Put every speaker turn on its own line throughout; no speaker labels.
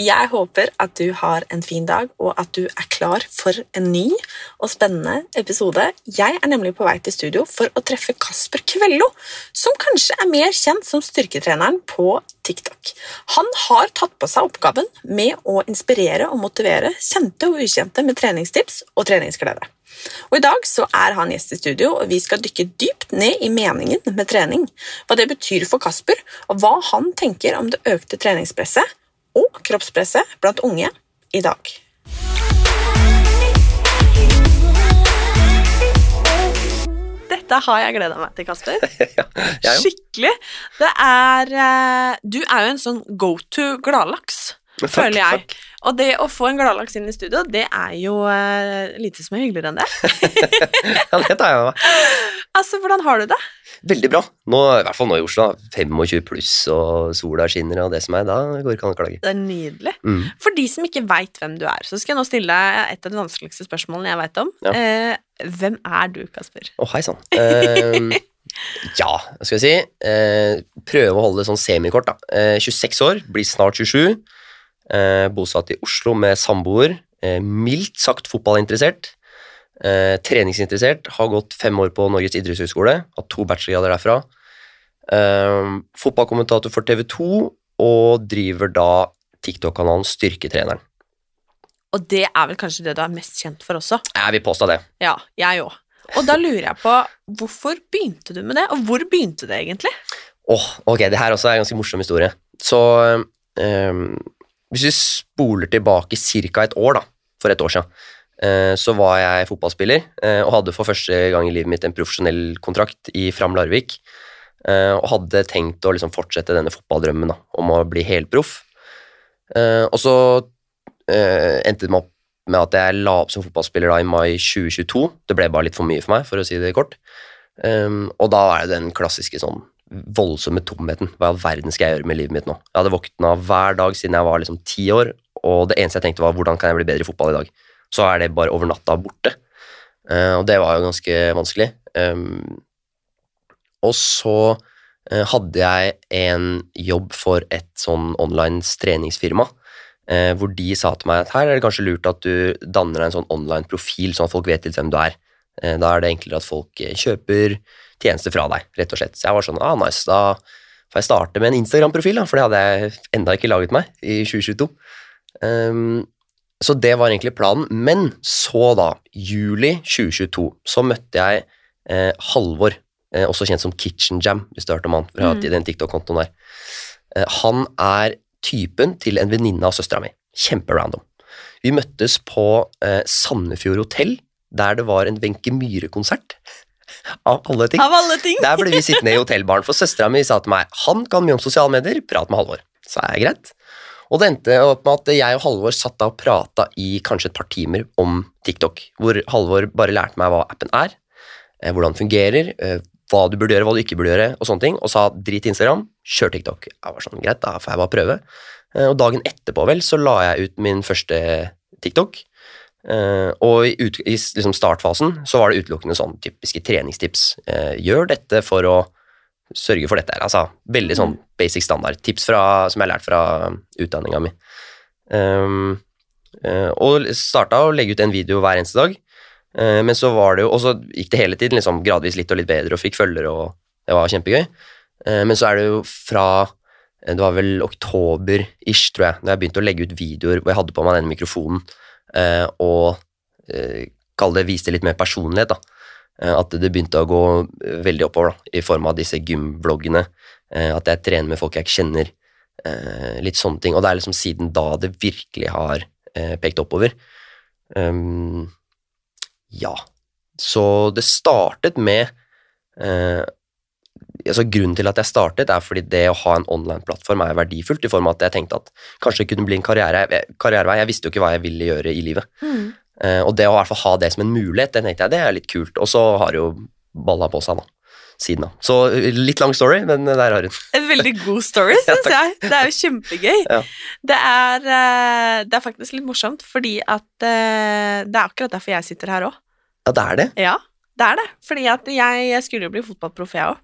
Jeg håper at du har en fin dag, og at du er klar for en ny og spennende episode. Jeg er nemlig på vei til studio for å treffe Kasper Kvello, som kanskje er mer kjent som styrketreneren på TikTok. Han har tatt på seg oppgaven med å inspirere og motivere kjente og ukjente med treningstips og treningsglede. Og I dag så er han gjest i studio, og vi skal dykke dypt ned i meningen med trening. Hva det betyr for Kasper, og hva han tenker om det økte treningspresset og kroppspresset blant unge i dag. Dette har jeg gleda meg til, Kasper. Skikkelig. Det er eh, Du er jo en sånn go to gladlaks,
Takk,
føler jeg.
takk.
Og det å få en gladlaks inn i studio, det er jo uh, lite som er hyggeligere enn det.
Ja, det tar jeg med meg.
Altså, hvordan har du det?
Veldig bra. Nå, I hvert fall nå i Oslo. 25 pluss, og sola skinner og det som er. Da går ikke an å klage.
Det er nydelig.
Mm.
For de som ikke veit hvem du er, så skal jeg nå stille deg et av de vanskeligste spørsmålene jeg veit om.
Ja.
Eh, hvem er du, Kasper?
Å, hei sann. Eh, ja, hva skal jeg si. Eh, prøve å holde det sånn semikort, da. Eh, 26 år, blir snart 27. Eh, bosatt i Oslo med samboer. Eh, mildt sagt fotballinteressert. Eh, treningsinteressert. Har gått fem år på Norges idrettshøgskole. Har to bachelorgrader derfra. Eh, fotballkommentator for TV 2, og driver da TikTok-kanalen Styrketreneren.
Og det er vel kanskje det du er mest kjent for også?
Jeg vil påstå det.
Ja, jeg òg. Og da lurer jeg på, hvorfor begynte du med det, og hvor begynte det egentlig?
Åh, ok, det her også er en ganske morsom historie. Så ehm, hvis vi spoler tilbake ca. et år, da, for et år siden, så var jeg fotballspiller eh, og hadde for første gang i livet mitt en profesjonell kontrakt i Fram Larvik. eh, og hadde tenkt å liksom fortsette denne fotballdrømmen da, om å bli helproff. Eh, og så eh, endte det med opp med at jeg la opp som fotballspiller da i mai 2022. Det ble bare litt for mye for meg, for å si det kort. Um, og da er det den klassiske sånn voldsomme tomheten. Hva i all verden skal jeg gjøre med livet mitt nå? Jeg hadde våkna hver dag siden jeg var liksom ti år, og det eneste jeg tenkte var hvordan kan jeg bli bedre i fotball i dag? Så er det bare over natta borte. Uh, og det var jo ganske vanskelig. Um, og så uh, hadde jeg en jobb for et sånn online treningsfirma, eh, hvor de sa til meg at her er det kanskje lurt at du danner deg en sånn online profil, sånn at folk vet litt hvem du er. Eh, da er det enklere at folk eh, kjøper tjenester fra deg, rett og slett. Så jeg var sånn, ah, nice, da får jeg starte med en Instagram-profil, da, for det hadde jeg enda ikke laget meg i 2022. Ehm, så det var egentlig planen. Men så, da, juli 2022, så møtte jeg eh, Halvor, eh, også kjent som Kitchen Jam, hvis du har hørt om han fra
Mm.
den TikTok-kontoen der. Eh, han er typen til en venninne av søstera mi. Kjemperandom. Vi møttes på eh, Sandefjord hotell, der det var en Wenche Myhre-konsert. Av alle ting.
Av alle ting!
Der ble vi sittende i hotellbaren, for søstera mi sa til meg han kan mye om sosiale medier, prat med Halvor. Så er det greit. Og det endte opp med at jeg og Halvor satt da og prata i kanskje et par timer om TikTok, hvor Halvor bare lærte meg hva appen er, eh, hvordan den fungerer, eh, hva du burde gjøre, hva du ikke burde gjøre, og sånne ting, og sa drit Instagram, kjør TikTok. Jeg var sånn, greit, da får jeg bare prøve. Eh, Og dagen etterpå vel, så la jeg ut min første TikTok, Uh, og i, ut, i liksom startfasen så var det utelukkende sånn typiske treningstips. Uh, gjør dette for å sørge for dette her. Altså, veldig sånn basic standard. Tips fra, som jeg har lært fra utdanninga mi. Um, uh, og starta å legge ut en video hver eneste dag. Uh, men så var det jo Og så gikk det hele tiden liksom gradvis litt og litt bedre, og fikk følgere, og det var kjempegøy. Uh, men så er det jo fra eh, Det var vel oktober-ish, tror jeg, da jeg begynte å legge ut videoer hvor jeg hadde på meg den mikrofonen, eh, og eh, kall det viste litt mer personlighet, da. Eh, At det begynte å gå eh, veldig oppover, da, i form av disse gymbloggene. eh, At jeg trener med folk jeg ikke kjenner. Litt sånne ting. Og det er liksom siden da det virkelig har pekt oppover. Um, ja. Så det startet med altså Grunnen til at jeg startet, er fordi det å ha en online-plattform er verdifullt, i form av at jeg tenkte at kanskje det kunne bli en karriere, karrierevei. Jeg visste jo ikke hva jeg ville gjøre i livet. Eh, og det å i hvert fall ha det som en mulighet, det tenkte jeg det er litt kult. Og så har jo balla på seg, da. Siden da. Så litt lang story, men der har hun.
En veldig god story, syns jeg. Det er jo kjempegøy.
Ja.
Det, er, eh, det er faktisk litt morsomt, fordi at eh, Det er akkurat derfor jeg sitter her òg.
Ja, det er det.
Ja, det er det. Fordi at jeg, jeg skulle jo bli fotballproff, jeg òg.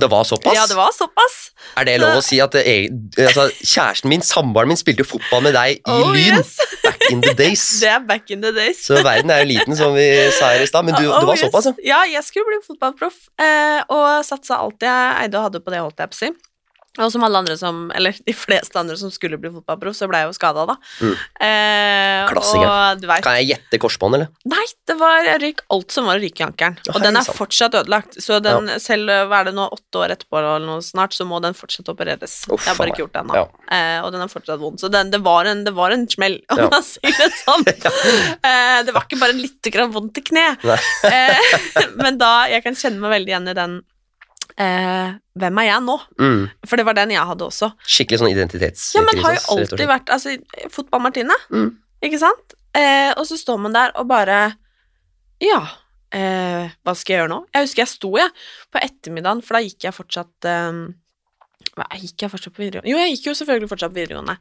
Det var såpass?
Ja, det var såpass.
Er det lov å si at det, er- altså, kjæresten min, samboeren min, spilte fotball med deg i
Oh,
Lyn
yes.
back in the days?
Det er back in the days.
Så verden er jo liten, som vi sa her i stad, men du,
Oh,
det var
yes.
såpass, ja.
Ja, jeg skulle bli fotballproff, eh, og satsa alt jeg eide og hadde på det, holdt jeg på å si. Og som alle andre som, eller de fleste andre som skulle bli fotballproff, så ble jeg jo skada, da.
Mm.
Eh, Klassiker. Vet,
Kan jeg gjette korsbånd, eller?
Nei, det var jeg røyk alt som var å ryke i ankelen. Og den er
sant.
fortsatt ødelagt. Så den, selv hva er det nå, åtte år etterpå eller noe snart, så må den fortsatt opereres.
Uff,
jeg har bare ikke gjort det ennå.
Ja.
Eh, og den er fortsatt vond. Så den, det, var en, det var en smell, om
Ja.
man sier det sånn. eh, det var ikke bare litt grann vondt i kne. Eh, men da Jeg kan kjenne meg veldig igjen i den eh, Hvem er jeg nå?
Mm.
For det var den jeg hadde også.
Skikkelig sånn identitetskrise.
Ja, men har jo alltid vært Altså, fotball-Martine,
Mm.
ikke sant? Eh, og så står man der og bare Ja, eh, hva skal jeg gjøre nå? Jeg husker jeg sto, jeg, på ettermiddagen, for da gikk jeg fortsatt eh, hva, Gikk jeg fortsatt på videregående? Jo, jeg gikk jo selvfølgelig fortsatt på videregående.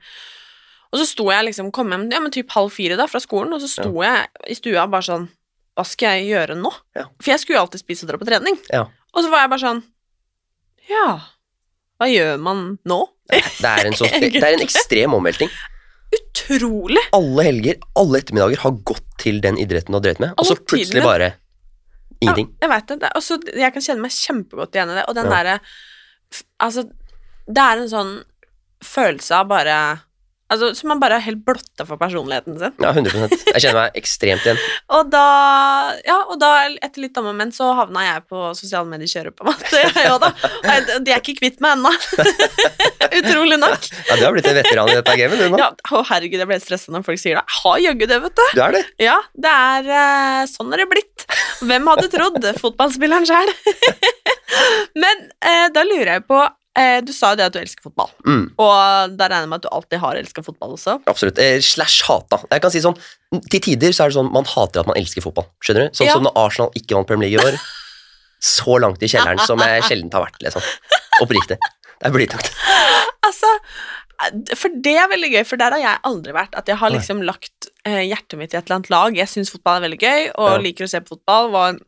Og så sto jeg liksom, kom hjem ja, men typ halv fire da, fra skolen, og så sto jeg i stua bare sånn Hva skal jeg gjøre nå?
Ja.
For jeg skulle jo alltid spise og dra på trening.
Ja.
Og så var jeg bare sånn Ja, hva gjør man nå?
Det er en, så, det er en ekstrem omvelting.
Utrolig!
Alle helger, alle ettermiddager har gått til den idretten du har drevet med, og så plutselig bare ingenting.
Ja, jeg vet det. også, jeg kan kjenne meg kjempegodt igjen i det. Og den
Ja.
derre Altså, det er en sånn følelse av bare Altså, som man bare er helt blotta for personligheten sin.
Ja, 100% Jeg kjenner meg ekstremt igjen.
Og da, ja, og da etter litt om og men, så havna jeg på sosiale medier-kjøret, på en måte. Jeg òg, da. Og de er ikke kvitt meg ennå. Utrolig nok.
Ja, Du har blitt en veteran i dette gamet, du nå.
Ja, å herregud, jeg ble stressa når folk sier det. Jeg har jaggu det, vet du.
Du er det.
Ja, det er eh, sånn er det blitt. Hvem hadde trodd? Fotballspilleren sjøl. Men eh, da lurer jeg på Du sa jo det at du elsker fotball,
Mm,
og da regner jeg med at du alltid har elska fotball også.
absolutt. Eh, slash hata. Jeg kan si sånn, Til tider så er det sånn man hater at man elsker fotball. Skjønner du? Sånn
Ja.
som når Arsenal ikke vant Premier League i år. Så langt i kjelleren som jeg sjelden har vært. liksom. Oppriktig. Det er blytungt.
Altså, eh, for det er veldig gøy, for der har jeg aldri vært. At jeg har liksom lagt eh, hjertet mitt i et eller annet lag. Jeg syns fotball er veldig gøy, og
Ja.
liker å se på fotball. Var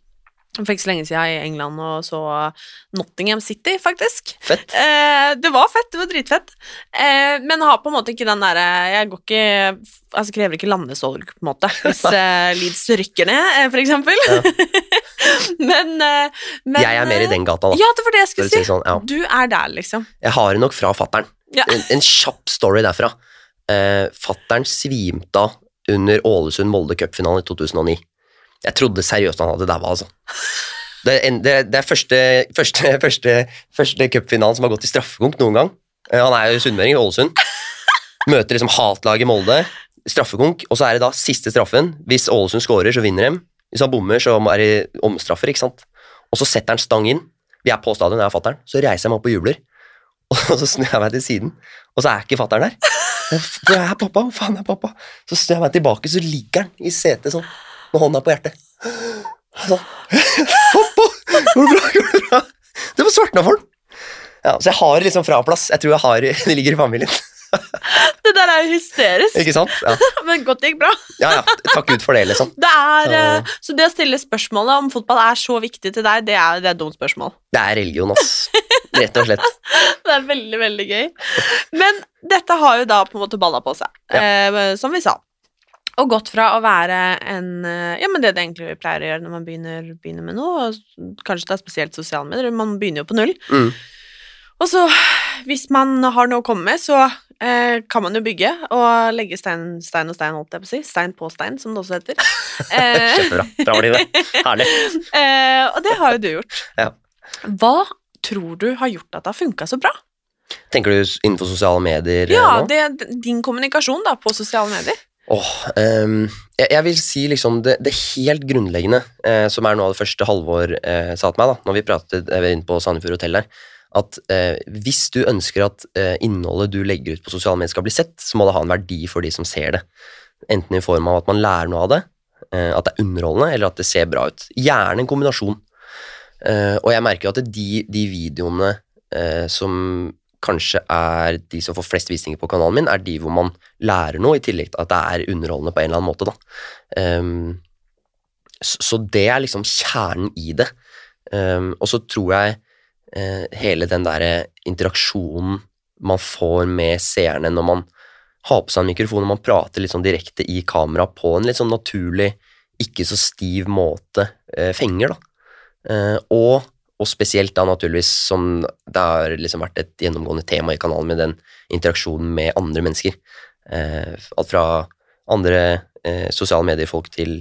for ikke så lenge siden i England og så Nottingham City, faktisk.
Fett.
Eh, det var fett, det var dritfett. Eh, men har på en måte ikke den derre Jeg går ikke Altså krever ikke landesorg, på en måte, hvis eh, Leeds rykker ned, eh, for eksempel. men, eh, men
Jeg er mer i den gata, da.
Ja, det var det jeg skulle
si. sånn, ja.
Du er der, liksom.
Jeg har det nok fra fattern.
Ja.
En, en kjapp story derfra. Eh, fattern svimte av under Ålesund-Molde cupfinalen i 2009. Jeg trodde seriøst han hadde daua, altså. Det, det, det er første, første, første, første cupfinalen som har gått i straffekonk noen gang. Eh, han er jo sunnmøring, Ålesund. Møter liksom hatlaget Molde. Straffekonk, og så er det da siste straffen. Hvis Ålesund scorer, så vinner de. Hvis han bommer, så er det omstraffer, ikke sant. Og så setter han stang inn. Vi er på stadion, jeg og fatter'n. Så reiser jeg meg opp og jubler. Og så snur jeg meg til siden, og så er ikke fatter'n der. Hvor er pappa? Faen er pappa? Så snur jeg meg tilbake, så ligger han i setet sånn, med hånda på hjertet. Sånn. Går det bra? Går det bra? Det var svartna for den. Ja, så jeg har liksom fraplass. Jeg tror jeg har Det ligger i familien.
Det der er jo hysterisk,
Ikke sant? Ja,
men godt det gikk bra.
ja. ja. Takk Gud for det, liksom.
Det er,
Ja.
eh, så det å stille spørsmålet om fotball er så viktig til deg, det er, det er et dumt spørsmål.
Det er religion, ass. Rett og slett.
Det er veldig, veldig gøy. Men dette har jo da på en måte balla på seg, eh, som vi sa. Og gått fra å være en eh, Ja, men det det egentlig pleier å gjøre når man begynner, begynner med noe, og kanskje det er spesielt sosiale medier, man begynner jo på null.
Mm.
Og så, hvis man har noe å komme med, så eh, kan man jo bygge og legge stein, stein og stein, holdt jeg på å si. Stein på stein, som det også heter. Eh,
Kjempebra. Bra, Line. Herlig.
eh, og det har jo du gjort.
Ja.
Hva tror du har gjort at det har funka så bra?
Tenker du innenfor sosiale medier eh,
Ja,
nå?
det, din kommunikasjon da, på sosiale medier.
Åh, um, jeg, jeg vil si liksom det, det helt grunnleggende, eh, som er noe av det første Halvor eh, sa til meg da når vi pratet jeg var inne på Sandefjord hotell der, at eh, hvis du ønsker at eh, innholdet du legger ut på sosiale medier skal bli sett, så må det ha en verdi for de som ser det. Enten i form av at man lærer noe av det, eh, at det er underholdende, eller at det ser bra ut. Gjerne en kombinasjon. Eh, og jeg merker jo at de, de videoene eh, som kanskje er de som får flest visninger på kanalen min, er de hvor man lærer noe, i tillegg til at det er underholdende på en eller annen måte. Da. Um, så, det er liksom kjernen i det. Um, og så tror jeg uh, hele den derre interaksjonen man får med seerne når man har på seg en mikrofon og man prater litt sånn direkte i kamera på en litt sånn naturlig, ikke så stiv måte, uh, fenger, da. Uh, og og spesielt da naturligvis som det har liksom vært et gjennomgående tema i kanalen med den interaksjonen med andre mennesker. Eh, alt fra andre eh, sosiale mediefolk til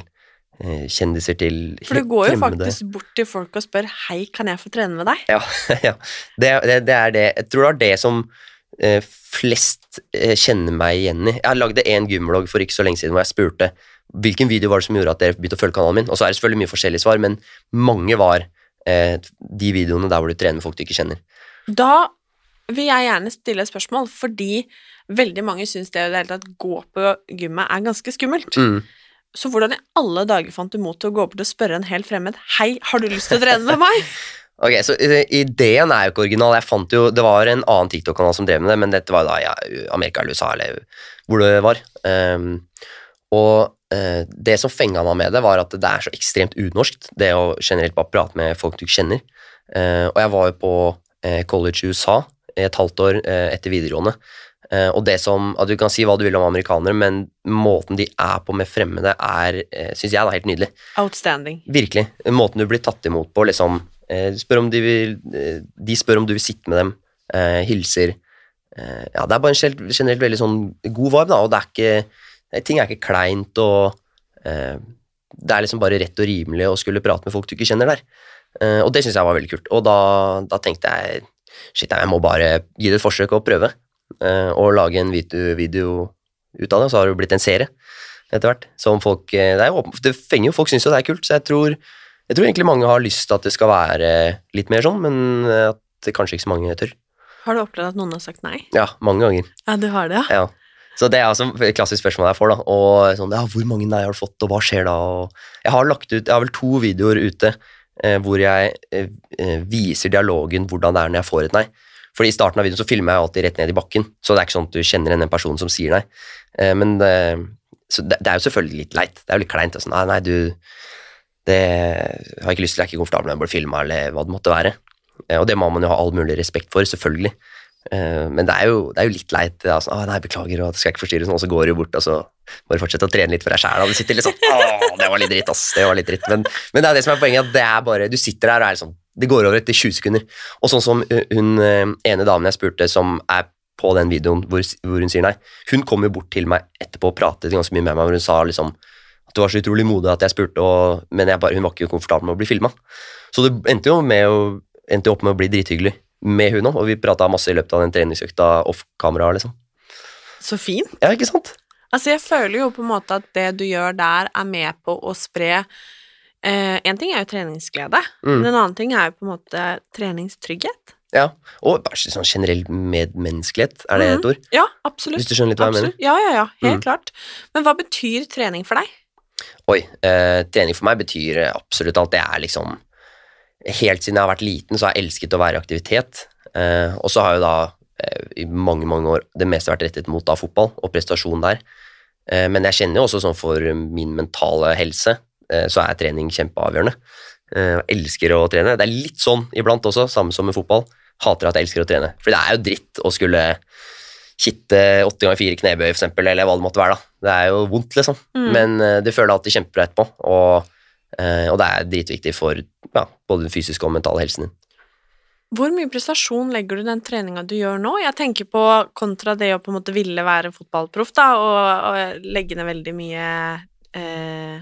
eh, kjendiser til fremmede
For du går jo faktisk bort til folk og spør 'hei, kan jeg få trene med deg'?
Ja, ja. Det, det, det er det. Jeg tror det er det som eh, flest eh, kjenner meg igjen i. Jeg lagde en gymblogg for ikke så lenge siden hvor jeg spurte hvilken video var det som gjorde at dere begynte å følge kanalen min. Og så er det selvfølgelig mye forskjellige svar, men mange var eh, de videoene der hvor du trener med folk du ikke kjenner.
Da vil jeg gjerne stille et spørsmål, fordi veldig mange syns det i det hele tatt gå på gymmet er ganske skummelt.
Mm.
Så hvordan i alle dager fant du mot til å gå bort og spørre en helt fremmed 'hei, har du lyst til å trene med meg'?
Ok, så eh, Ideen er jo ikke original. Jeg fant jo, Det var en annen TikTok-kanal som drev med det, men dette var da ja, Amerika eller USA, eller hvor det var. Um, og det som fenga meg med det, var at det er så ekstremt unorskt, det å generelt bare prate med folk du ikke kjenner. Eh, og jeg var jo på eh, college i USA et halvt år eh, etter videregående. Eh, og det som, at Du kan si hva du vil om amerikanere, men måten de er på med fremmede, er, uh, syns jeg, da, helt nydelig.
Outstanding.
Virkelig. Måten du blir tatt imot på, liksom eh, spør om de, vil, eh, de spør om du vil sitte med dem, eh, hilser eh, Ja, det er bare en generelt, generelt veldig sånn god vibe, da, og det er ikke eh, Ting er ikke kleint, og eh, det er liksom bare rett og rimelig å skulle prate med folk du ikke kjenner der. Eh, og det syns jeg var veldig kult. Og da, da tenkte jeg shit, jeg må bare gi det et forsøk og prøve. eh, og lage en video, video ut av det, og så har det jo blitt en serie etter hvert. Som folk, eh, det, er jo, det fenger jo, folk syns jo det er kult, så jeg tror, jeg tror egentlig mange har lyst til at det skal være litt mer sånn, men eh, at det kanskje ikke så mange tør.
Har du opplevd at noen har sagt nei?
Ja, mange ganger.
Ja, du har det, ja.
Ja. Så det er altså et klassisk spørsmål jeg får, da. Og sånn, ja, hvor mange nei har du fått, og hva skjer da? Og jeg har lagt ut, jeg har vel to videoer ute eh, hvor jeg eh, eh, viser dialogen hvordan det er når jeg får et nei. Fordi i starten av videoen så filmer jeg alltid rett ned i bakken, så det er ikke sånn at du kjenner igjen den personen som sier nei. Eh, men eh, det, det er jo selvfølgelig litt leit. Det er jo litt kleint. Sånn, nei, nei, du det har ikke lyst til, jeg er ikke komfortabel med å bli filma, eller hva det måtte være. Eh, og det må man jo ha all mulig respekt for, selvfølgelig. Eh, Men det er jo, det er jo litt leit. sånn, ah, nei, beklager, og det skal jeg ikke forstyrre, sånn, og så går du bort, og så må du fortsette å trene litt for deg sjæl. Og litt sånn 'Å, det var litt dritt, ass. Det var litt dritt. Men, men det er det som er poenget, at det er bare Du sitter der og er sånn Det går over etter 20 sekunder. Og sånn som hun ene damen jeg spurte, som er på den videoen hvor, hvor hun sier nei, hun kom jo bort til meg etterpå og pratet ganske mye med meg, hvor hun sa liksom at det var så utrolig modig at jeg spurte, og, men jeg bare, hun var ikke komfortabel med å bli filma. Så det endte jo med å, endte opp med å bli drithyggelig med hun òg, og vi prata masse i løpet av den treningsøkta off kamera, liksom.
Så fin.
Ja, ikke sant?
Altså, jeg føler jo på en måte at det du gjør der, er med på å spre eh, En ting er jo treningsglede,
Mm.
men en annen ting er jo på en måte treningstrygghet.
Ja, og bare sånn generell medmenneskelighet, er det
mm.
et ord?
Ja, absolutt.
Hvis du skjønner litt hva jeg mener?
Ja, ja, ja, helt
Mm.
klart. Men hva betyr trening for deg?
Oi, eh, trening for meg betyr absolutt alt. Det er liksom Helt siden jeg har vært liten, så har jeg elsket å være i aktivitet. Eh, og så har jo da eh, i mange, mange år det meste vært rettet mot da fotball og prestasjon der. Eh, men jeg kjenner jo også sånn for min mentale helse, så er trening kjempeavgjørende. Eh, jeg elsker å trene. Det er litt sånn iblant også, samme som med fotball. Hater at jeg elsker å trene. For det er jo dritt å skulle kitte åtte ganger fire knebøy, eksempel, eller hva det måtte være. da. Det er jo vondt, liksom.
Mm.
Men det føler jeg alltid kjempebra etterpå, og, eh, og det er dritviktig for ja, både den fysiske og mentale helsen din.
Hvor mye prestasjon legger du den treninga du gjør nå? Jeg tenker på kontra det å på en måte ville være fotballproff, da, og, og legge ned veldig mye eh,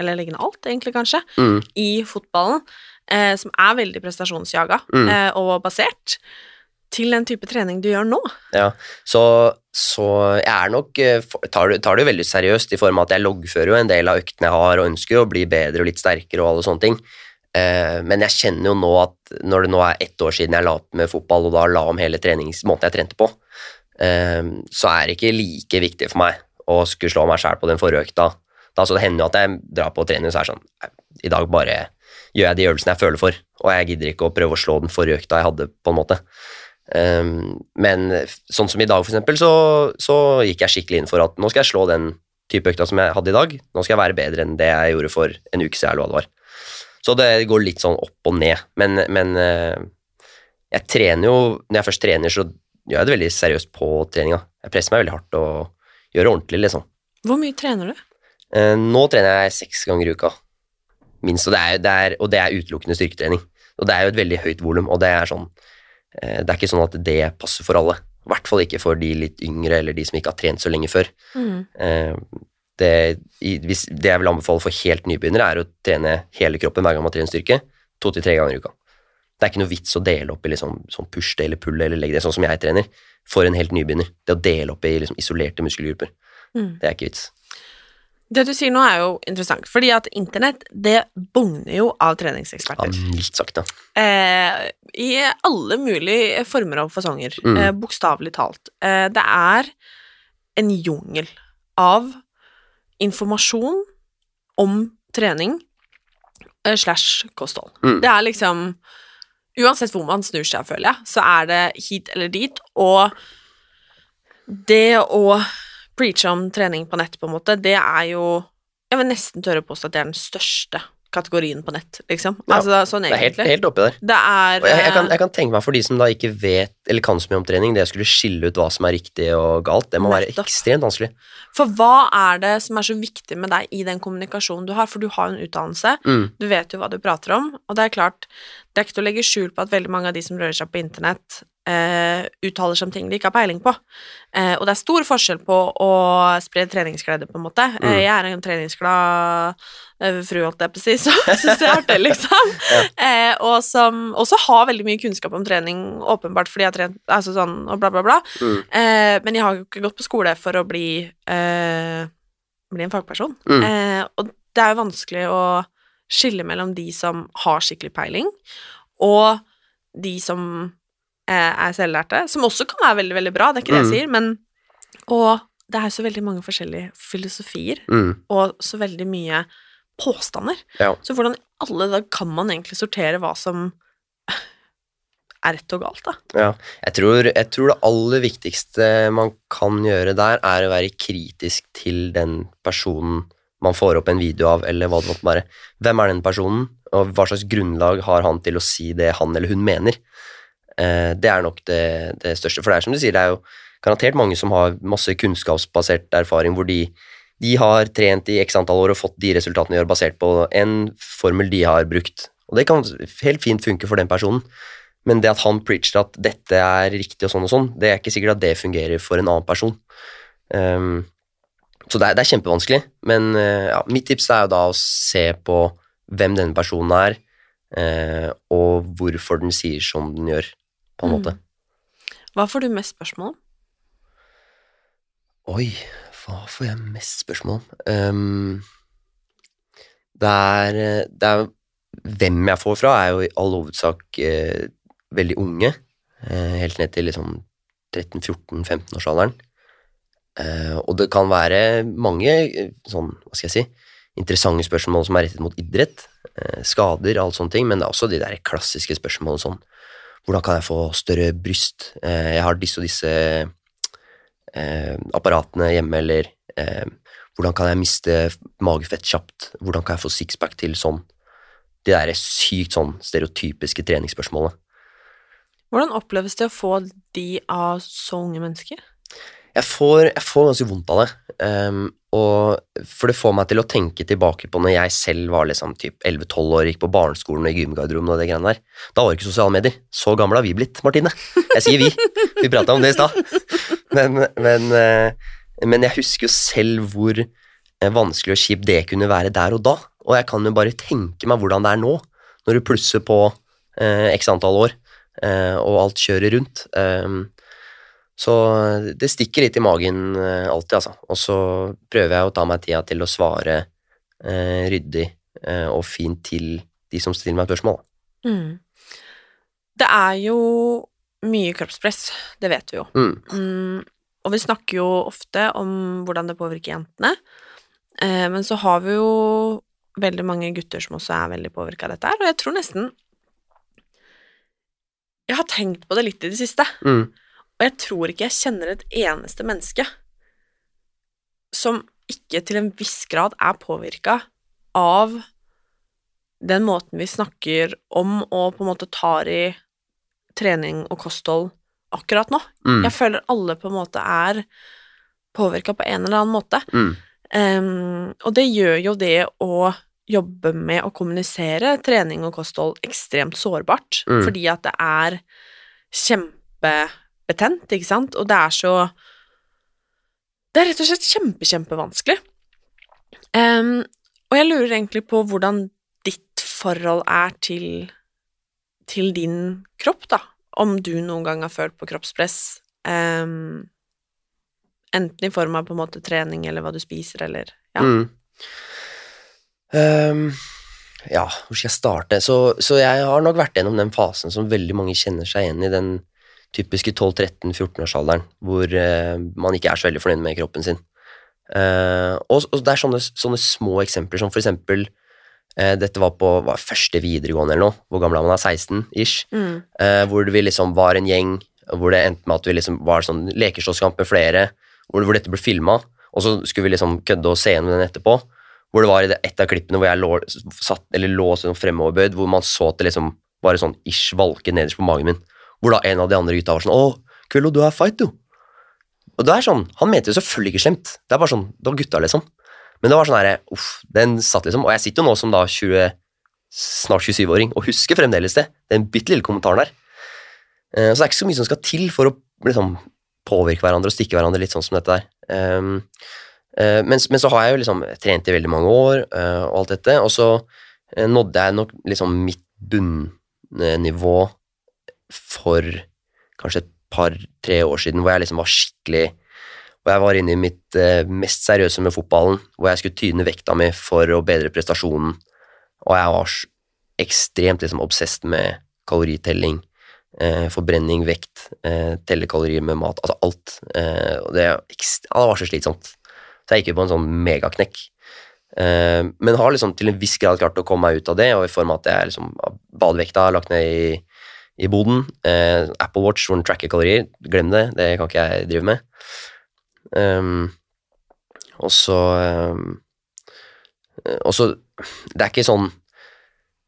Eller legge ned alt, egentlig, kanskje,
Mm.
i fotballen, eh, som er veldig prestasjonsjaga
Mm.
eh, og basert, til den type trening du gjør nå.
Ja, så, så jeg er nok eh, tar, tar det jo veldig seriøst i form av at jeg loggfører jo en del av øktene jeg har og ønsker å bli bedre og litt sterkere og alle sånne ting. Eh, men jeg kjenner jo nå at når det nå er ett år siden jeg la opp med fotball, og da la om hele treningsmåten jeg trente på, eh, så er det ikke like viktig for meg å skulle slå meg sjæl på den forrige økta. Da så det hender jo at jeg drar på trening og så er det sånn I dag bare gjør jeg de øvelsene jeg føler for, og jeg gidder ikke å prøve å slå den forrige økta jeg hadde, på en måte. Um, men sånn som i dag, for eksempel, så, så gikk jeg skikkelig inn for at nå skal jeg slå den type økta som jeg hadde i dag. Nå skal jeg være bedre enn det jeg gjorde for en uke siden, eller hva det var. Så det går litt sånn opp og ned. Men, men eh, jeg trener jo Når jeg først trener, så gjør jeg det veldig seriøst på treninga. Jeg presser meg veldig hardt og gjør det ordentlig, liksom.
Hvor mye trener du?
Eh, Nå trener jeg seks ganger i uka, minst, og det er, det er, og det er utelukkende styrketrening. Og det er jo et veldig høyt volum, og det er sånn eh, Det er ikke sånn at det passer for alle. I hvert fall ikke for de litt yngre eller de som ikke har trent så lenge før.
Mm.
Det, hvis, det jeg vil anbefale for helt nybegynnere, er å trene hele kroppen hver gang man trener styrke, to til tre ganger i uka. Det er ikke noe vits å dele opp i liksom, sånn push det eller pull eller legg det, sånn som jeg trener, for en helt nybegynner. Det å dele opp i liksom, isolerte muskelgrupper,
Mm.
det er ikke vits.
Det du sier nå, er jo interessant, fordi at internett, det bugner jo av
Ja,
treningseksperter.
litt da.
Eh, I alle mulige former og fasonger,
Mm.
eh, bokstavelig talt. Eh, det er en jungel av informasjon om trening eh, slash kosthold.
Mm.
Det er liksom Uansett hvor man snur seg, føler jeg, så er det hit eller dit, og det å preache om trening på nett, på en måte, det er jo Jeg vil nesten tørre å påstå at det er den største kategorien på nett, liksom.
Ja,
altså sånn
Det er helt, helt oppi der.
Det er
jeg, jeg, kan,
eh,
jeg kan tenke meg for de som da ikke vet eller kan så mye om trening, det å skulle skille ut hva som er riktig og galt, det må være ekstremt vanskelig.
For hva er det som er så viktig med deg i den kommunikasjonen du har? For du har jo en utdannelse,
Mm.
du vet jo hva du prater om, og det er klart, det er ikke til å legge skjul på at veldig mange av de som rører seg på internett, eh, uttaler seg om ting de ikke har peiling på. Uh, og det er stor forskjell på å spre treningsglede, på en måte.
Mm.
Uh, jeg er en treningsglad eh, fru, holdt jeg på å si, så syns jeg er artig, liksom. eh, og som også har veldig mye kunnskap om trening, åpenbart fordi jeg har trent, altså sånn, og bla, bla, bla.
Mm.
Eh, men jeg har jo ikke gått på skole for å bli, eh, bli en fagperson.
Mm.
Eh, og det er jo vanskelig å skille mellom de som har skikkelig peiling, og de som eh, er selvlærte, som også kan være veldig, veldig bra, det er ikke det jeg
Mm.
sier, men Og det er så veldig mange forskjellige filosofier,
Mm.
og så veldig mye påstander.
Ja.
Så hvordan i alle dager kan man egentlig sortere hva som er rett og galt, da?
Ja, jeg tror, jeg tror det aller viktigste man kan gjøre der, er å være kritisk til den personen man får opp en video av, eller hva det måtte være. Hvem er den personen, og hva slags grunnlag har han til å si det han eller hun mener? Eh, det er nok det, det største, for det er som du sier, det er jo garantert mange som har masse kunnskapsbasert erfaring, hvor de, de har trent i x antall år og fått de resultatene de gjør, basert på en formel de har brukt. Og det kan helt fint funke for den personen. Men det at han preacher at dette er riktig og sånn og sånn, det er ikke sikkert at det fungerer for en annen person. Um, så det er, det er kjempevanskelig. Men eh, ja, mitt tips er jo da å se på hvem denne personen er, eh, og hvorfor den sier som den gjør, på en
Mm.
måte.
Hva får du mest spørsmål om?
Oi, hva får jeg mest spørsmål om? Um, det er, det er Hvem jeg får fra, er jo i all hovedsak eh, veldig unge. Eh, helt ned til liksom 13-14-15-årsalderen. Eh, og det kan være mange eh, sånn, hva skal jeg si, interessante spørsmål som er rettet mot idrett. Eh, skader, alt sånne ting, men det er også de der klassiske spørsmålene sånn Hvordan kan jeg få større bryst? Eh, jeg har disse og disse eh, apparatene hjemme, eller eh, hvordan kan jeg miste magefett kjapt? Hvordan kan jeg få sixpack til sånn? De der sykt sånn stereotypiske treningsspørsmålene.
Hvordan oppleves det å få de av så unge mennesker?
jeg får, jeg får ganske vondt av det. Ehm, og for det får meg til å tenke tilbake på når jeg selv var liksom typ 11-12 år, gikk på barneskolen og i gymgarderoben og det greiene der. Da var det ikke sosiale medier. Så gamle har vi blitt, Martine. Jeg sier vi. Vi prata om det i stad. Men, men, eh, men jeg husker jo selv hvor eh, vanskelig og kjipt det kunne være der og da. Og jeg kan jo bare tenke meg hvordan det er nå, når du plusser på eh, x antall år, eh, og alt kjører rundt. Um, så det stikker litt i magen eh, alltid, altså. Og så prøver jeg å ta meg tida til å svare eh, ryddig eh, og fint til de som stiller meg spørsmål.
Mm. Det er jo mye kroppspress, det vet vi jo.
Mm.
Mm, og vi snakker jo ofte om hvordan det påvirker jentene, eh, men så har vi jo veldig mange gutter som også er veldig påvirka av dette her, og jeg tror nesten Jeg har tenkt på det litt i det siste.
Mm.
Og jeg tror ikke jeg kjenner et eneste menneske som ikke til en viss grad er påvirka av den måten vi snakker om og på en måte tar i trening og kosthold akkurat nå.
Mm.
Jeg føler alle på en måte er påvirka på en eller annen måte.
Mm.
Um, og det gjør jo det å jobbe med å kommunisere trening og kosthold ekstremt sårbart,
Mm.
fordi at det er kjempebetent, ikke sant, og det er så Det er rett og slett kjempe, kjempevanskelig. Um, og jeg lurer egentlig på hvordan ditt forhold er til til din kropp, da, om du noen gang har følt på kroppspress, Um, enten i form av på en måte trening eller hva du spiser, eller ja.
Mm. Um, ja, hvor skal jeg starte? Så, så jeg har nok vært gjennom den fasen som veldig mange kjenner seg igjen i, den typiske 12-13-14-årsalderen, hvor eh, man ikke er så veldig fornøyd med kroppen sin. Eh, og, og det er sånne, sånne små eksempler som for eksempel eh, Dette var på var første videregående eller noe, hvor gammel er man? er 16-ish.
Mm.
eh, hvor vi liksom var en gjeng, hvor det endte med at vi liksom var sånn lekeslåsskamp med flere, hvor, hvor dette ble filma, og så skulle vi liksom kødde og se gjennom den etterpå. Hvor det var i det, et av klippene hvor jeg lå, satt, eller lå sånn fremoverbøyd, hvor man så at det liksom bare sånn ish valket nederst på magen min. Hvor da en av de andre gutta var sånn 'Å, Kvello, du er fight, du'. Og det er sånn, Han mente jo selvfølgelig ikke slemt. Det er bare sånn, det var gutta, liksom. Men det var sånn herre Uff, den satt liksom. Og jeg sitter jo nå som da 20, snart 27-åring og husker fremdeles det. Den bitte lille kommentaren der. Eh, så det er ikke så mye som skal til for å liksom påvirke hverandre og stikke hverandre litt sånn som dette der. Um, eh, men, men så har jeg jo liksom trent i veldig mange år eh, og alt dette, og så nådde jeg nok liksom mitt bunnivå for kanskje et par-tre år siden, hvor jeg liksom var skikkelig Hvor jeg var inne i mitt eh, mest seriøse med fotballen, hvor jeg skulle tyne vekta mi for å bedre prestasjonen, og jeg var ekstremt liksom obsessed med kaloritelling, eh, forbrenning, vekt, eh, telle kalorier med mat, altså alt. Eh, og det, ja, det var så slitsomt. Så jeg gikk jo på en sånn megaknekk. Eh, men har liksom til en viss grad klart å komme meg ut av det, og i form av at jeg liksom badevekta lagt ned i, i boden. Eh, Apple Watch hvor den tracker kalorier, glem det, det kan ikke jeg drive med. Um, og så um, Og så Det er ikke sånn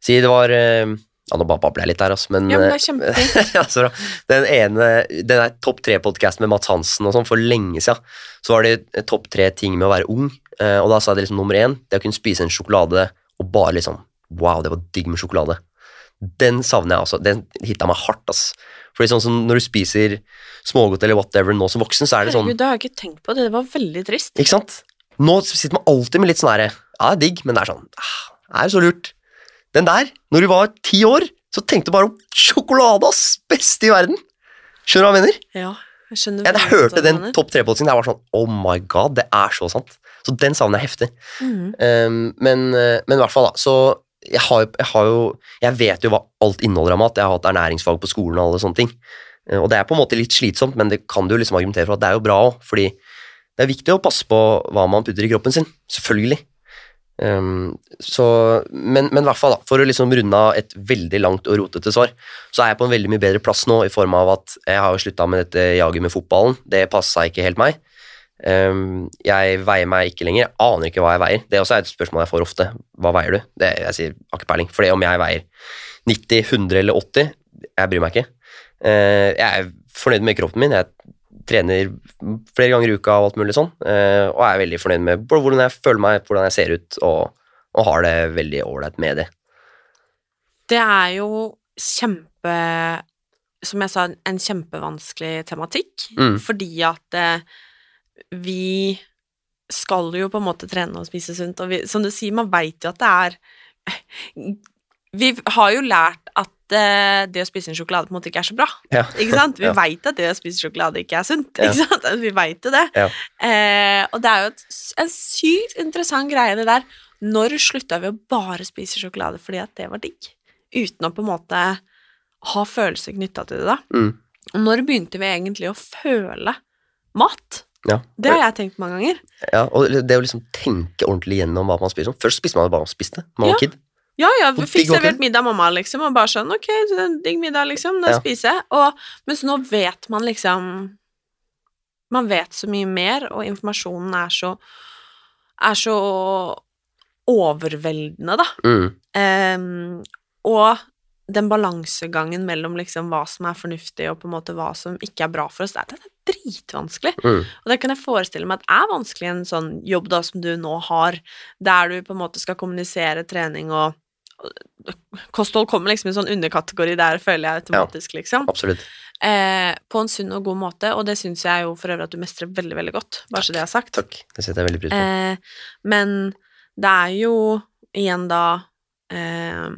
Si det var uh, Ja, nå bare babler jeg litt der, altså, men
Ja, men det er kjempefint.
ja, så bra. Den ene Den der topp tre-podkasten med Mats Hansen og sånn for lenge siden, så var det eh, topp tre ting med å være ung, Uh, og da sa jeg liksom nummer én, det å kunne spise en sjokolade og bare liksom Wow, det var digg med sjokolade. Den savner jeg altså. Den hitta meg hardt, ass. Fordi sånn som når du spiser smågodt eller whatever nå som voksen, så er det sånn
Herregud, det har jeg ikke tenkt på, det var veldig trist.
Ikke sant? Nå sitter man alltid med litt sånn herre Ja, det er digg, men det er sånn ah, Det er jo så lurt. Den der, når du var ti år, så tenkte du bare om sjokolade, ass! Beste i verden! Skjønner du hva jeg mener?
Ja, jeg skjønner
Jeg,
veldig
hørte den topp tre-podkasten, jeg var sånn Oh my god, det er så sant. Så den savner jeg heftig.
Mm.
Um, men, uh, men i hvert fall, da. Så jeg har, jeg har jo Jeg vet jo hva alt inneholder av mat. Jeg har hatt ernæringsfag på skolen og alle sånne ting. Uh, og det er på en måte litt slitsomt, men det kan du liksom argumentere for at det er jo bra òg, fordi det er viktig å passe på hva man putter i kroppen sin. Selvfølgelig. Um, så, men i hvert fall, da, for å liksom runde av et veldig langt og rotete svar, så er jeg på en veldig mye bedre plass nå, i form av at jeg har jo slutta med dette jaget med fotballen. Det passa ikke helt meg. Um, jeg veier meg ikke lenger. Jeg aner ikke hva jeg veier. Det er også et spørsmål jeg får ofte. Hva veier du? Det, jeg sier ikke peiling. For om jeg veier 90, 100 eller 80, jeg bryr meg ikke. Uh, jeg er fornøyd med kroppen min. Jeg trener flere ganger i uka og alt mulig sånn, og og er veldig fornøyd med hvordan jeg føler meg, hvordan jeg ser ut, og, og har det veldig ålreit med det.
Det er jo kjempe Som jeg sa, en kjempevanskelig tematikk,
Mm.
fordi at eh, vi skal jo på en måte trene og spise sunt, og vi, som du sier, man veit jo at det er Vi har jo lært at eh, det å spise en sjokolade på en måte ikke er så bra.
Ja.
Ikke sant? Vi
Ja.
veit at det å spise sjokolade ikke er sunt.
Ja.
Ikke sant? Vi veit jo det.
Ja.
Eh, og det er jo et, en sykt interessant greie, det der. Når slutta vi å bare spise sjokolade fordi at det var digg? Uten å på en måte ha følelser knytta til det, da.
Mm.
Og når begynte vi egentlig å føle mat?
Ja.
Det har jeg tenkt mange ganger.
ja, og det å liksom tenke ordentlig gjennom hva man spiser. sånn. Først spiste man bare man spiste. Man var
Ja.
kid.
Ja, ja, vi fikk servert middag av mamma, liksom, og bare sånn, ok, digg middag, liksom, da
Ja.
spiser jeg. Og, mens nå vet man liksom Man vet så mye mer, og informasjonen er så er så overveldende, da.
Mm.
Um, og den balansegangen mellom liksom hva som er fornuftig, og på en måte hva som ikke er bra for oss, det er dritvanskelig.
Mm.
Og det kan jeg forestille meg at er vanskelig i en sånn jobb da som du nå har, der du på en måte skal kommunisere trening og og Kosthold kommer liksom i en sånn underkategori der, føler jeg automatisk, liksom.
Absolutt.
Eh, på en sunn og god måte, og det syns jeg jo for øvrig at du mestrer veldig, veldig godt, bare så det er sagt.
Takk. Det setter jeg veldig pris på.
Eh, men det er jo igjen da eh,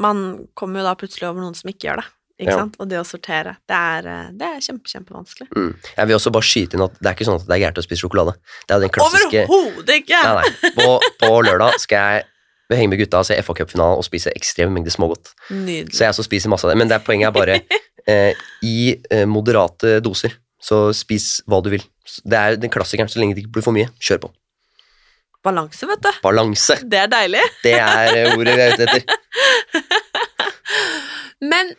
Man kommer jo da plutselig over noen som ikke gjør det, ikke
Ja.
sant? Og det å sortere, det er, eh, det er kjempe, kjempevanskelig.
Mm. Jeg vil også bare skyte inn at det er ikke sånn at det er gærent å spise sjokolade. Det er den klassiske
Overhodet ikke!
Nei, nei. På, på lørdag skal jeg henge med gutta og se FA Cup-finalen og spise ekstrem mengde smågodt.
Nydelig.
Så jeg også spiser masse av det. Men det er poenget er bare eh, i eh, moderate doser. Så spis hva du vil. Det er den klassikeren. Så lenge det ikke blir for mye, kjør på.
Balanse, vet du.
Balanse.
Det er deilig.
Det er eh, ordet vi er ute etter.
Men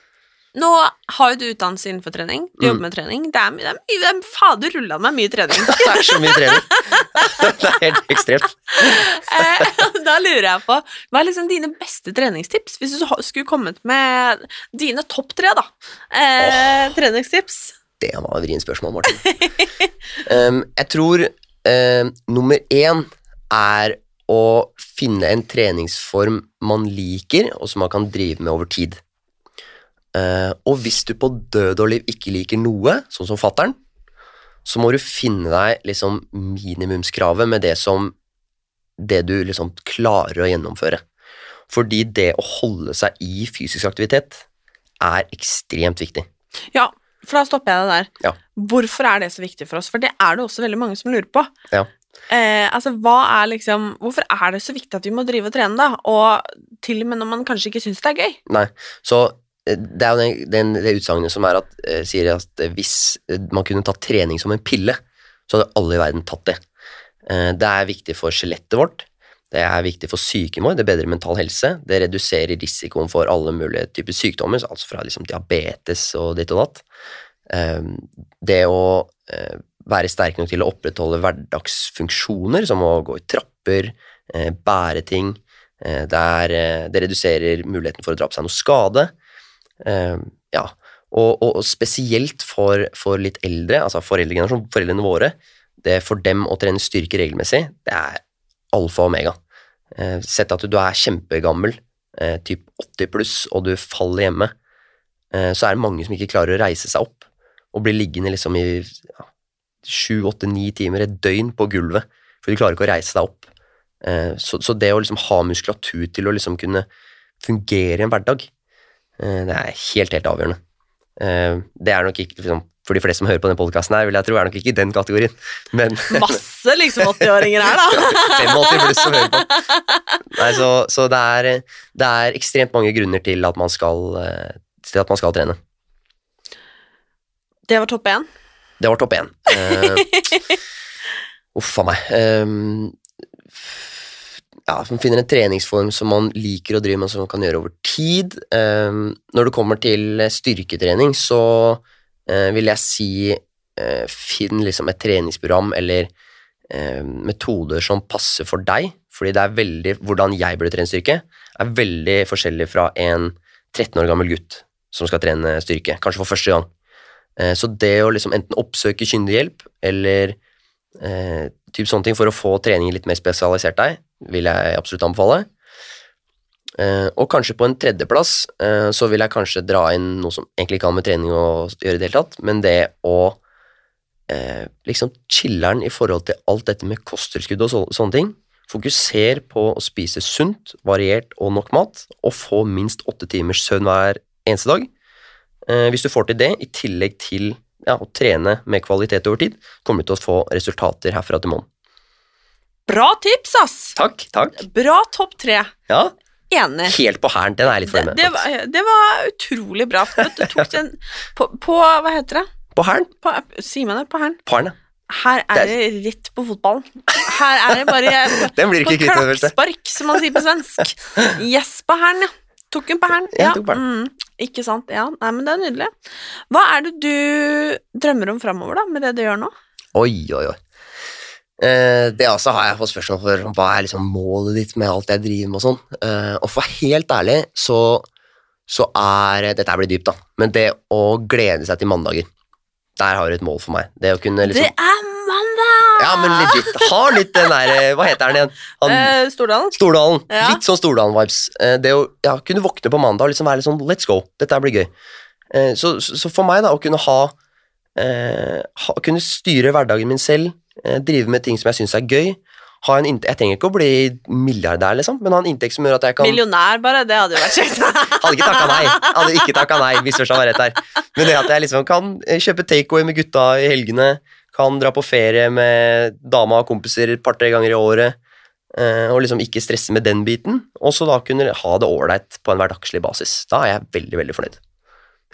nå har jo du utdannelse innenfor trening. Du
Mm.
jobber med trening. Det er, det er, det er fader rulla meg mye trening.
Det er så mye trening. Det er helt ekstremt.
Eh, da lurer jeg på, hva er liksom dine beste treningstips? Hvis du skulle kommet med dine topp tre, da. Eh, Treningstips.
Det var et vrient spørsmål, Martin. um, jeg tror um, nummer én er å finne en treningsform man liker, og som man kan drive med over tid. Uh, og hvis du på død og liv ikke liker noe, sånn som fattern, så må du finne deg liksom minimumskravet med det som det du liksom klarer å gjennomføre. Fordi det å holde seg i fysisk aktivitet er ekstremt viktig.
Ja, for da stopper jeg deg der.
Ja.
Hvorfor er det så viktig for oss? For det er det også veldig mange som lurer på.
Ja.
Eh, altså, er liksom Hvorfor er det så viktig at vi må drive og trene, da? Og til og med når man kanskje ikke syns det er gøy.
Nei, så eh, det er jo den, den, det utsagnet som er at, eh, sier at eh, hvis eh, man kunne tatt trening som en pille, så hadde alle i verden tatt det. Eh, det er viktig for skjelettet vårt, det er viktig for psyken vår, det bedrer mental helse, det reduserer risikoen for alle mulige typer sykdommer, altså fra liksom diabetes og ditt og datt. Eh, det å eh, være sterk nok til å opprettholde hverdagsfunksjoner, som å gå i trapper, bære ting, det, er, det reduserer muligheten for å dra på seg noe skade. Eh, ja, og, og, spesielt for, for litt eldre, altså foreldregenerasjonen, foreldrene våre, det for dem å trene styrke regelmessig, det er alfa og omega. Eh, Sett at du er kjempegammel, eh, typ 80 pluss, og du faller hjemme, så er det mange som ikke klarer å reise seg opp, og blir liggende liksom i sju, åtte, ni timer, et døgn på gulvet, for du klarer ikke å reise deg opp. Så, så det å liksom ha muskulatur til å liksom kunne fungere i en hverdag, det er helt, helt avgjørende. Eh, Det er nok ikke liksom, For de fleste som hører på denne podkasten, vil jeg tro er nok ikke i den kategorien, men
Masse liksom 80-åringer her, da.
85 pluss som hører på. Nei, så, så det, er, det er ekstremt mange grunner til at man skal, eh, til at man skal trene.
Det var topp én.
Det var topp én. Uh, Uff a meg. Ehm, ja, man finner en treningsform som man liker å drive med, som man kan gjøre over tid. Ehm, når det kommer til styrketrening, så eh, vil jeg si eh, finn liksom et treningsprogram eller eh, metoder som passer for deg, fordi det er veldig, hvordan jeg burde trene styrke, er veldig forskjellig fra en 13 år gammel gutt som skal trene styrke, kanskje for første gang. Eh, så det å liksom enten oppsøke kyndig hjelp eller eh, typ sånne ting for å få treningen litt mer spesialisert deg, vil jeg absolutt anbefale. Eh, og kanskje på en tredjeplass eh, så vil jeg kanskje dra inn noe som egentlig ikke har med trening å gjøre i det hele tatt, men det å eh, liksom chiller'n i forhold til alt dette med kosttilskudd og så, sånne ting. Fokuser på å spise sunt, variert og nok mat, og få minst åtte timers søvn hver eneste dag. Hvis du får til det, i tillegg til ja, å trene med kvalitet over tid, kommer du til å få resultater herfra til månen.
Bra tips, ass!
Takk, takk.
Bra topp tre.
Ja,
Enig.
helt på hæren. Den er jeg litt fornøyd med.
det, var, det var utrolig bra. Du tok den på, på Hva heter det?
På hæren?
På, sier man det? På hæren?
På hæren.
Her er det rett på fotballen. Her er det bare
Den blir ikke kvitt med første.
klappspark, som man sier på svensk. Yes, på hæren, ja. Tok hun på hæren.
Ja,
Ja, mm, ikke sant. Ja, nei, men det er nydelig. Hva er det du drømmer om framover, da, med det du gjør nå?
Oi, oi, oi. Eh, det også har jeg fått spørsmål for hva er liksom målet ditt med alt jeg driver med og sånn. Eh, og for helt ærlig så, så er Dette blir dypt, da, men det å glede seg til mandager, der har du et mål for meg. Det kunne liksom
Det er mandag!
Ja, men legit. Ha litt den der eh, Hva heter den igjen? Han,
Eh, Stordalen?
Stordalen.
Ja.
Litt sånn Stordalen-vibes. Det å ja, kunne våkne på mandag og liksom være litt sånn let's go, dette blir gøy. Eh, Så, så så for meg, da, å kunne ha, eh, Kunne styre hverdagen min selv, eh, drive med ting som jeg syns er gøy. Ha en inntekt, jeg trenger ikke å bli milliardær, liksom, men ha en inntekt som gjør at jeg kan
Millionær, bare. Det hadde jo vært kjekt.
Hadde ikke takka nei. Hadde ikke takka nei, misforstå meg rett her. Men det at jeg liksom kan eh, kjøpe takeaway med gutta i helgene, kan dra på ferie med dama og kompiser et par-tre ganger i året, eh, og liksom ikke stresse med den biten, og så da kunne ha det ålreit på en hverdagslig basis. Da er jeg veldig, veldig fornøyd.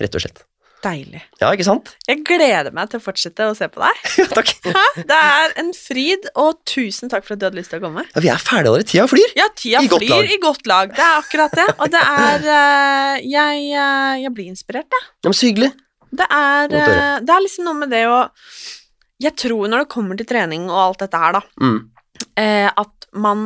Rett og slett.
Deilig.
Ja, ikke sant?
Jeg gleder meg til å fortsette å se på deg.
Ja, takk.
Det er en fryd, og tusen takk for at du hadde lyst til å komme.
Ja, vi er ferdige allerede. Tida flyr.
Ja, tida
I
flyr
godt
i godt lag. Det er akkurat det. Og det er uh, Jeg, uh, jeg blir inspirert, jeg.
Ja, men så hyggelig.
Det er, eh, det er liksom noe med det å Jeg tror når det kommer til trening og alt dette her, da,
Mm.
at man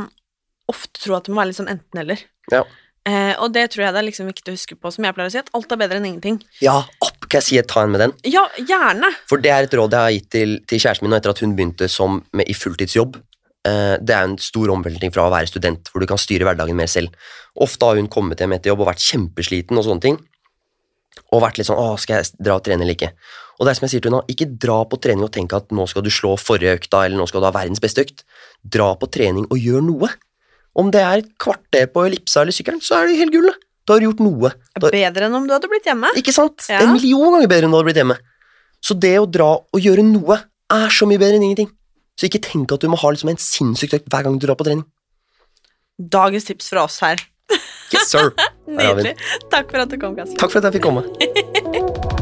ofte tror at det må være litt sånn enten-eller.
Ja.
Eh, og det tror jeg det er liksom viktig å huske på, som jeg pleier å si, at alt er bedre enn ingenting.
Ja, opp, kan jeg si et ta en med den?
Ja, gjerne.
For det er et råd jeg har gitt til, til kjæresten min etter at hun begynte som med, i fulltidsjobb. Eh, det er en stor omveltning fra å være student, hvor du kan styre hverdagen mer selv. Ofte har hun kommet hjem etter jobb og vært kjempesliten og sånne ting. Og vært litt sånn 'Å, skal jeg dra og trene eller ikke?' Og det er som jeg sier til henne, ikke dra på trening og tenk at nå skal du slå forrige økta, eller nå skal du ha verdens beste økt. Dra på trening og gjør noe. Om det er et kvarter på ellipsa eller sykkelen, så er det helt gull. da. Har du gjort noe. Da,
Bedre enn om du hadde blitt hjemme.
ikke sant?
Ja.
Det er en million ganger bedre enn du hadde blitt hjemme. Så det å dra og gjøre noe er så mye bedre enn ingenting. Så ikke tenk at du må ha liksom en sinnssyk økt hver gang du drar på trening.
Dagens tips fra oss her.
Yes, sir!
Nydelig. Takk for at du kom, Kasper.
Takk for at jeg fikk komme.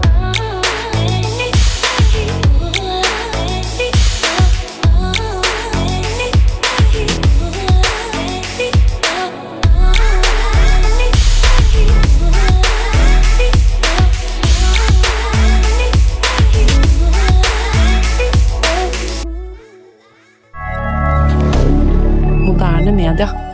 Moderne media.